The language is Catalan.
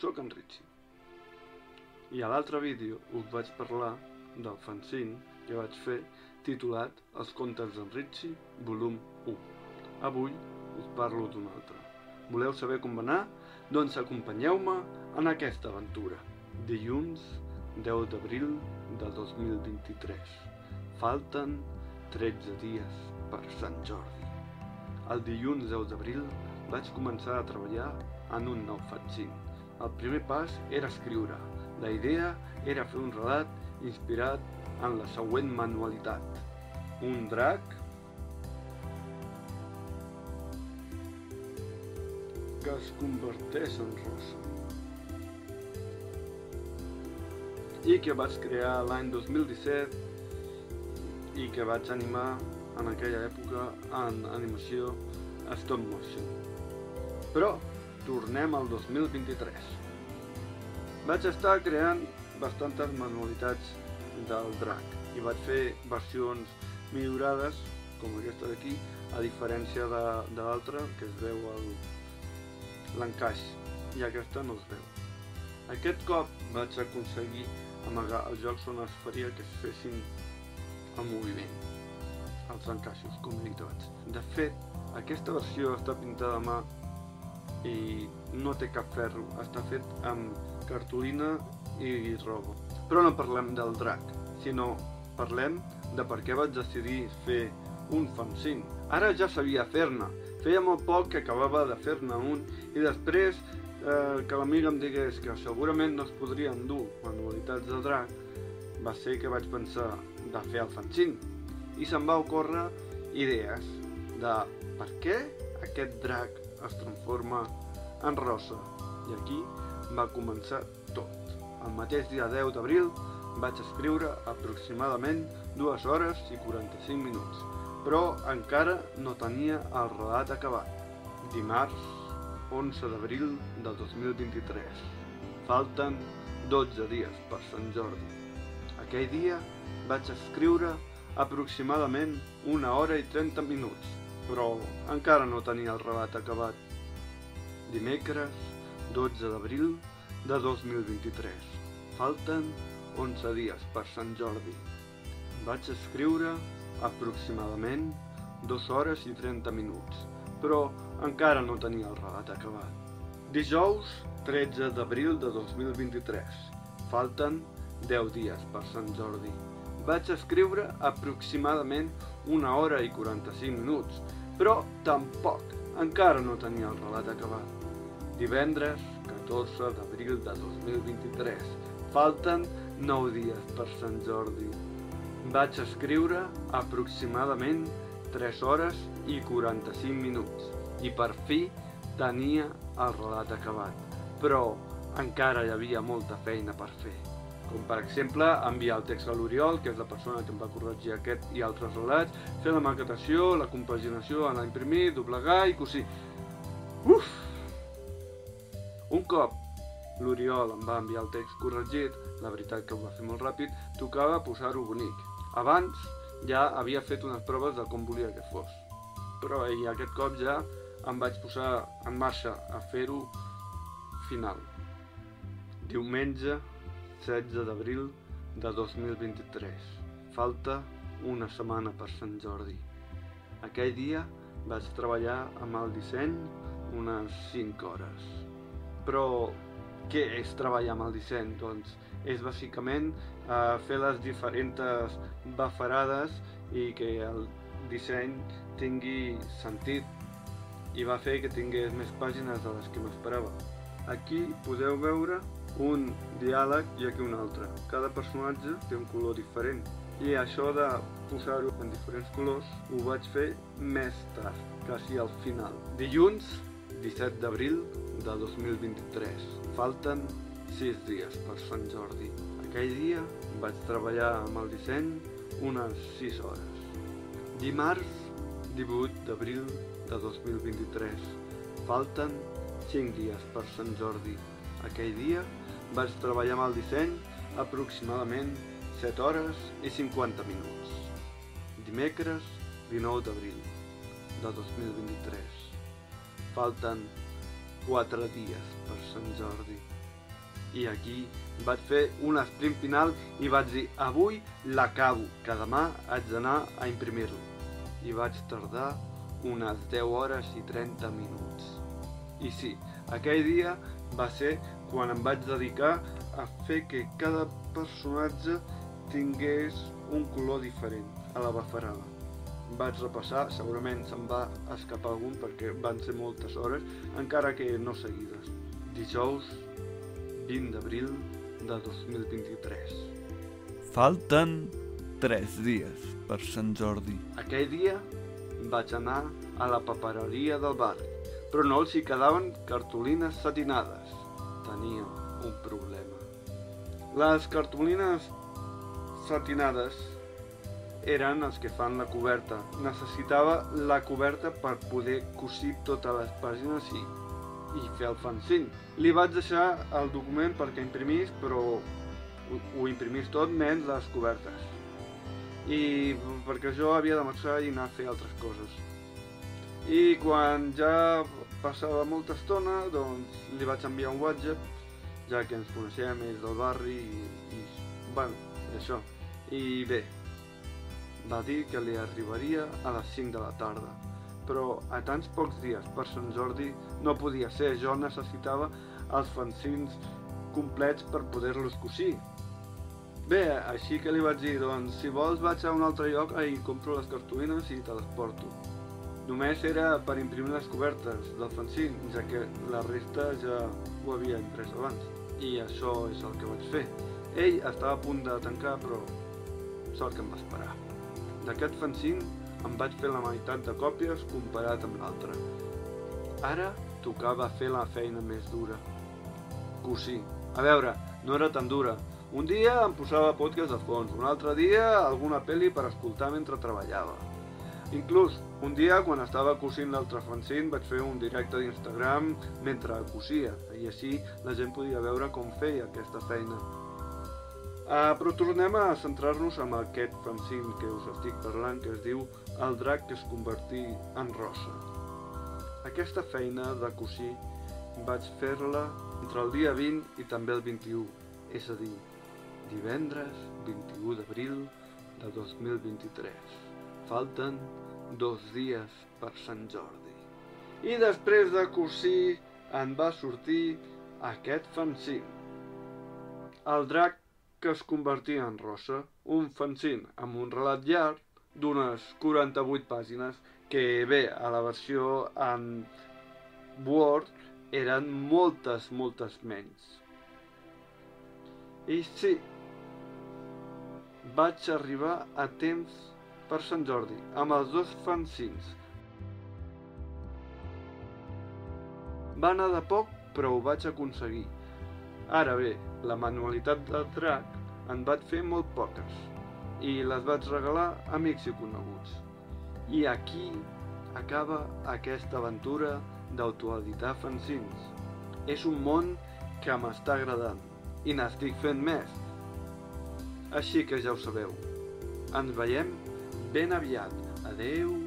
sóc en Richie. I a l'altre vídeo us vaig parlar del fanzine que vaig fer titulat Els contes d'en Richie, volum 1. Avui us parlo d'un altre. Voleu saber com va anar? Doncs acompanyeu-me en aquesta aventura. Dilluns 10 d'abril de 2023. Falten 13 dies per Sant Jordi. El dilluns 10 d'abril vaig començar a treballar en un nou fanzine. El primer pas era escriure. La idea era fer un relat inspirat en la següent manualitat. Un drac que es converteix en rosa. I que vaig crear l'any 2017 i que vaig animar en aquella època en animació stop motion. Però tornem al 2023. Vaig estar creant bastantes manualitats del drac i vaig fer versions millorades, com aquesta d'aquí, a diferència de, de l'altra, que es veu l'encaix, i aquesta no es veu. Aquest cop vaig aconseguir amagar els jocs on es faria que es fessin el moviment, els encaixos, com he dit abans. De fet, aquesta versió està pintada a mà i no té cap ferro, està fet amb cartolina i roba. Però no parlem del drac, sinó parlem de per què vaig decidir fer un fanzine. Ara ja sabia fer-ne, feia molt poc que acabava de fer-ne un i després eh, que l'amiga em digués que segurament no es podrien dur manualitats de drac, va ser que vaig pensar de fer el fanzine i se'm va ocórrer idees de per què aquest drac es transforma en rosa. I aquí va començar tot. El mateix dia 10 d'abril vaig escriure aproximadament 2 hores i 45 minuts, però encara no tenia el relat acabat. Dimarts 11 d'abril del 2023. Falten 12 dies per Sant Jordi. Aquell dia vaig escriure aproximadament una hora i 30 minuts, però encara no tenia el relat acabat. Dimecres 12 d'abril de 2023. Falten 11 dies per Sant Jordi. Vaig escriure aproximadament 2 hores i 30 minuts, però encara no tenia el relat acabat. Dijous 13 d'abril de 2023. Falten 10 dies per Sant Jordi. Vaig escriure aproximadament una hora i 45 minuts, però tampoc, encara no tenia el relat acabat. Divendres 14 d'abril de 2023. Falten 9 dies per Sant Jordi. Vaig escriure aproximadament 3 hores i 45 minuts i per fi tenia el relat acabat, però encara hi havia molta feina per fer com per exemple enviar el text a l'Oriol, que és la persona que em va corregir aquest i altres relats, fer la maquetació, la compaginació, anar a imprimir, doblegar i cosir. Uf! Un cop l'Oriol em va enviar el text corregit, la veritat que ho va fer molt ràpid, tocava posar-ho bonic. Abans ja havia fet unes proves de com volia que fos, però i aquest cop ja em vaig posar en marxa a fer-ho final. Diumenge 16 d'abril de 2023. Falta una setmana per Sant Jordi. Aquell dia vaig treballar amb el disseny unes 5 hores. Però què és treballar amb el disseny? Doncs és bàsicament eh, fer les diferents bafarades i que el disseny tingui sentit i va fer que tingués més pàgines de les que m'esperava. Aquí podeu veure un diàleg i aquí un altre. Cada personatge té un color diferent i això de posar-ho en diferents colors ho vaig fer més tard, quasi al final. Dilluns, 17 d'abril de 2023. Falten 6 dies per Sant Jordi. Aquell dia vaig treballar amb el disseny unes 6 hores. Dimarts, 18 d'abril de 2023. Falten 5 dies per Sant Jordi. Aquell dia vaig treballar amb el disseny aproximadament 7 hores i 50 minuts. Dimecres 19 d'abril de 2023. Falten 4 dies per Sant Jordi. I aquí vaig fer un sprint final i vaig dir avui l'acabo, que demà haig d'anar a imprimir-lo. I vaig tardar unes 10 hores i 30 minuts. I sí, aquell dia va ser quan em vaig dedicar a fer que cada personatge tingués un color diferent a la bafarada. Vaig repassar, segurament se'm va escapar algun perquè van ser moltes hores, encara que no seguides. Dijous 20 d'abril de 2023. Falten 3 dies per Sant Jordi. Aquell dia vaig anar a la papereria del barri, però no els hi quedaven cartolines satinades. Tenia un problema. Les cartolines satinades eren els que fan la coberta. Necessitava la coberta per poder cosir totes les pàgines i, i fer el fanzine. Li vaig deixar el document perquè imprimís, però ho, ho imprimís tot menys les cobertes. I perquè jo havia de marxar i anar a fer altres coses. I quan ja passava molta estona, doncs li vaig enviar un WhatsApp, ja que ens coneixem, és del barri i, i bueno, això. I bé, va dir que li arribaria a les 5 de la tarda, però a tants pocs dies per Sant Jordi no podia ser, jo necessitava els fanzins complets per poder-los cosir. Bé, així que li vaig dir, doncs, si vols vaig a un altre lloc i compro les cartolines i te les porto. Només era per imprimir les cobertes del fanzin, ja que la resta ja ho havia imprès abans. I això és el que vaig fer. Ell estava a punt de tancar, però sort que em va esperar. D'aquest fanzin em vaig fer la meitat de còpies comparat amb l'altre. Ara tocava fer la feina més dura. Cosir. A veure, no era tan dura. Un dia em posava podcast de fons, un altre dia alguna pel·li per escoltar mentre treballava. Inclús, un dia, quan estava cosint l'altre fanzin, vaig fer un directe d'Instagram mentre cosia, i així la gent podia veure com feia aquesta feina. Uh, però tornem a centrar-nos en aquest fanzine que us estic parlant, que es diu El drac que es convertí en rosa. Aquesta feina de cosir vaig fer-la entre el dia 20 i també el 21, és a dir, divendres 21 d'abril de 2023. Falten dos dies per Sant Jordi. I després de cosir en va sortir aquest fanzine. El drac que es convertia en rosa, un fanzin amb un relat llarg d'unes 48 pàgines que bé, a la versió en Word eren moltes, moltes menys. I sí, vaig arribar a temps per Sant Jordi, amb els dos fanzins. Va anar de poc, però ho vaig aconseguir. Ara bé, la manualitat del drac en vaig fer molt poques i les vaig regalar a amics i coneguts. I aquí acaba aquesta aventura d'autoeditar fanzins. És un món que m'està agradant i n'estic fent més. Així que ja ho sabeu. Ens veiem ben aviat. Adeu!